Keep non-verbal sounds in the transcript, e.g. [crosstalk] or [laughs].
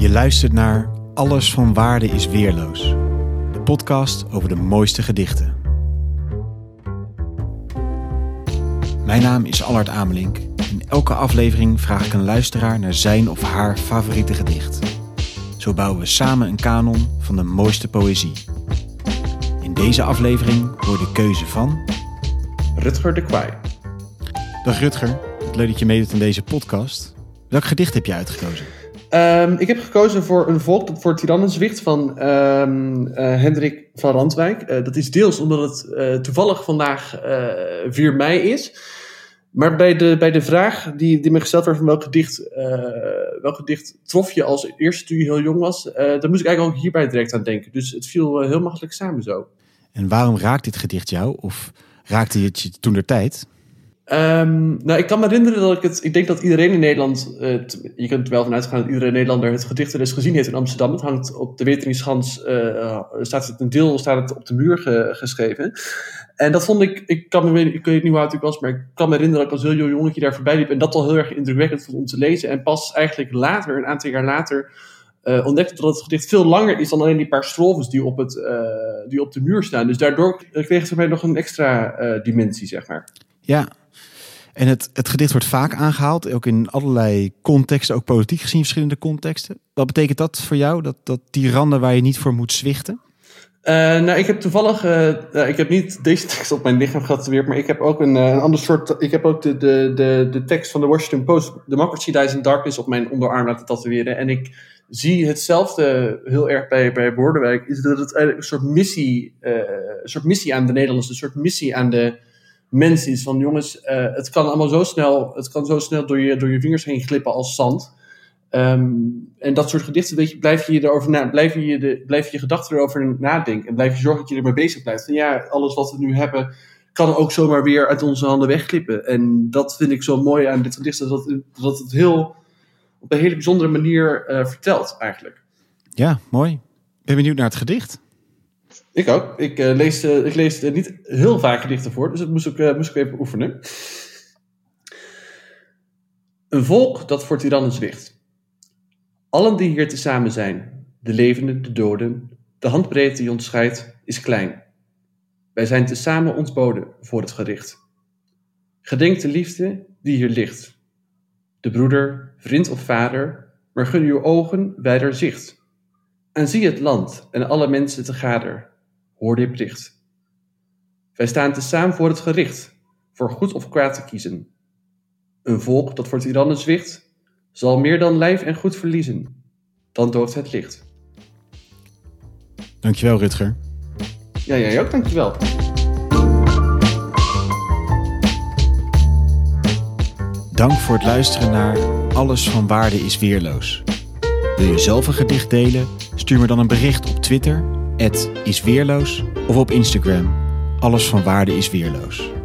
Je luistert naar Alles van Waarde is Weerloos. De podcast over de mooiste gedichten. Mijn naam is Allard Amelink. In elke aflevering vraag ik een luisteraar naar zijn of haar favoriete gedicht. Zo bouwen we samen een kanon van de mooiste poëzie. In deze aflevering hoor de keuze van... Rutger de Kwaai. Dag Rutger, het leuk dat je meedoet aan deze podcast. Welk gedicht heb je uitgekozen? Um, ik heb gekozen voor een volk voor Tirannenzwicht van um, uh, Hendrik van Randwijk. Uh, dat is deels omdat het uh, toevallig vandaag 4 mei is. Maar bij de, bij de vraag die, die me gesteld werd van welk gedicht, welk gedicht trof je als eerste toen je heel jong was, daar moest ik eigenlijk ook hierbij direct aan denken. Dus het viel heel makkelijk samen zo. En waarom raakt dit gedicht jou? Of raakte het je toen de tijd? Um, nou, ik kan me herinneren dat ik het. Ik denk dat iedereen in Nederland. Uh, je kunt er wel vanuit gaan dat iedere Nederlander het gedicht er eens gezien heeft in Amsterdam. Het hangt op de Weteringschans. Uh, staat het een deel staat het op de muur ge, geschreven. En dat vond ik. Ik kan me ik weet niet hoe oud ik was, maar ik kan me herinneren dat ik als heel jong jongetje daar voorbij liep. En dat al heel erg indrukwekkend vond om te lezen. En pas eigenlijk later, een aantal jaar later. Uh, ontdekte dat het gedicht veel langer is dan alleen die paar strofes die op, het, die op de muur staan. Dus daardoor kreeg het voor mij nog een extra dimensie, zeg maar. Ja, en het, het gedicht wordt vaak aangehaald, ook in allerlei contexten, ook politiek gezien verschillende contexten. Wat betekent dat voor jou, dat, dat die randen waar je niet voor moet zwichten? Uh, nou, ik heb toevallig, uh, ik heb niet deze [laughs] tekst op mijn lichaam getatoeëerd, maar ik heb ook een, een ander soort, ik heb ook de, de, de, tekst van de Washington Post, Democracy Dies in Darkness, op mijn onderarm laten tatoeëren. En ik zie hetzelfde heel erg bij, bij Bordewijk, is dat het eigenlijk een soort missie, een soort missie aan de Nederlanders, een soort missie aan de mens is. Van jongens, uh, het kan allemaal zo snel, het kan zo snel door je, door je vingers heen glippen als zand. Um, en dat soort gedichten, weet je, blijf je erover na, blijf je, de, blijf je gedachten erover nadenken. En blijf je zorgen dat je ermee bezig blijft. Van ja, alles wat we nu hebben, kan ook zomaar weer uit onze handen wegglippen. En dat vind ik zo mooi aan dit gedicht, dat, dat het heel, op een hele bijzondere manier uh, vertelt, eigenlijk. Ja, mooi. Ben benieuwd naar het gedicht. Ik ook. Ik, uh, lees, uh, ik lees uh, niet heel vaak gedichten voor, dus dat moest ik, moest ik even oefenen. Een volk dat voor tirannen zwicht. Allen die hier tezamen zijn, de levenden, de doden, de handbreedte die ons scheidt, is klein. Wij zijn tezamen ontboden voor het gericht. Gedenk de liefde die hier ligt. De broeder, vriend of vader, maar gun uw ogen wijder zicht. En zie het land en alle mensen te gader hoor dit bericht. Wij staan tezamen voor het gericht, voor goed of kwaad te kiezen. Een volk dat voor tirannen zwicht, zal meer dan lijf en goed verliezen. Dan doodt het licht. Dankjewel, Rutger. Ja, jij ook, dankjewel. Dank voor het luisteren naar Alles van Waarde is Weerloos. Wil je zelf een gedicht delen? Stuur me dan een bericht op Twitter isweerloos of op Instagram. Alles van waarde is weerloos.